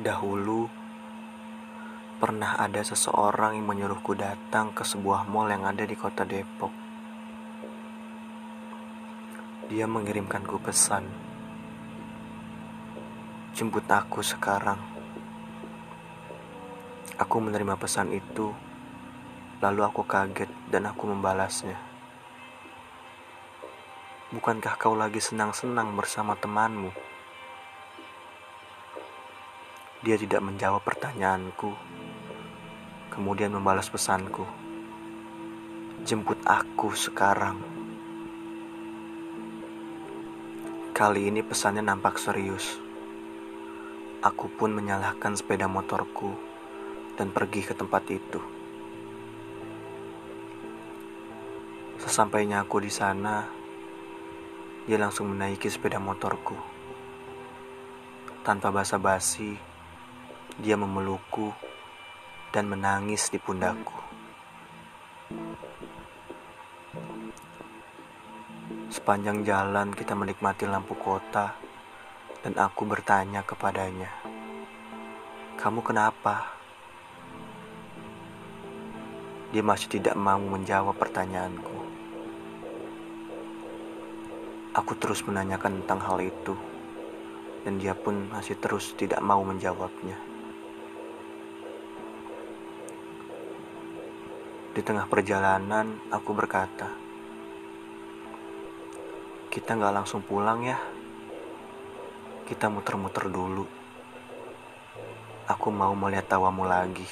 Dahulu, pernah ada seseorang yang menyuruhku datang ke sebuah mall yang ada di kota Depok. Dia mengirimkanku pesan, "Jemput aku sekarang." Aku menerima pesan itu, lalu aku kaget dan aku membalasnya. Bukankah kau lagi senang-senang bersama temanmu? Dia tidak menjawab pertanyaanku, kemudian membalas pesanku. Jemput aku sekarang. Kali ini pesannya nampak serius. Aku pun menyalahkan sepeda motorku dan pergi ke tempat itu. Sesampainya aku di sana, dia langsung menaiki sepeda motorku. Tanpa basa-basi, dia memelukku dan menangis di pundakku. Sepanjang jalan kita menikmati lampu kota dan aku bertanya kepadanya, "Kamu kenapa?" Dia masih tidak mau menjawab pertanyaanku. Aku terus menanyakan tentang hal itu, dan dia pun masih terus tidak mau menjawabnya. Di tengah perjalanan, aku berkata, "Kita nggak langsung pulang ya. Kita muter-muter dulu. Aku mau melihat tawamu lagi."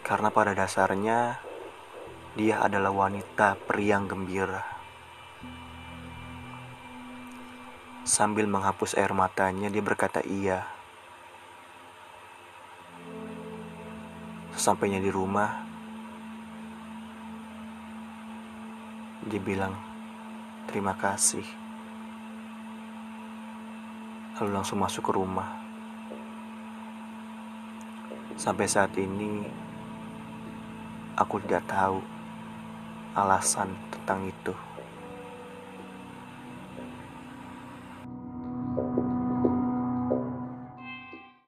Karena pada dasarnya, dia adalah wanita periang gembira. Sambil menghapus air matanya, dia berkata iya. Sesampainya di rumah, dia bilang terima kasih. Lalu langsung masuk ke rumah. Sampai saat ini, aku tidak tahu alasan tentang itu.